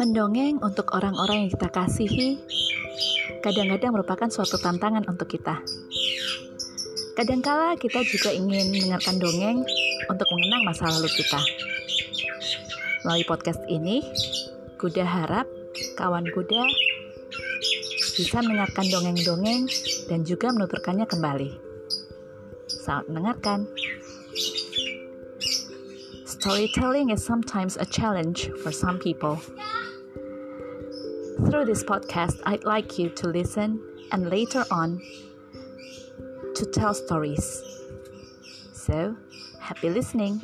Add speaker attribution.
Speaker 1: Mendongeng untuk orang-orang yang kita kasihi kadang-kadang merupakan suatu tantangan untuk kita. Kadangkala kita juga ingin mendengarkan dongeng untuk mengenang masa lalu kita. Melalui podcast ini, Kuda harap kawan kuda bisa mendengarkan dongeng-dongeng dan juga menuturkannya kembali. Selamat mendengarkan. Storytelling is sometimes a challenge for some people. Through this podcast, I'd like you to listen and later on to tell stories. So, happy listening.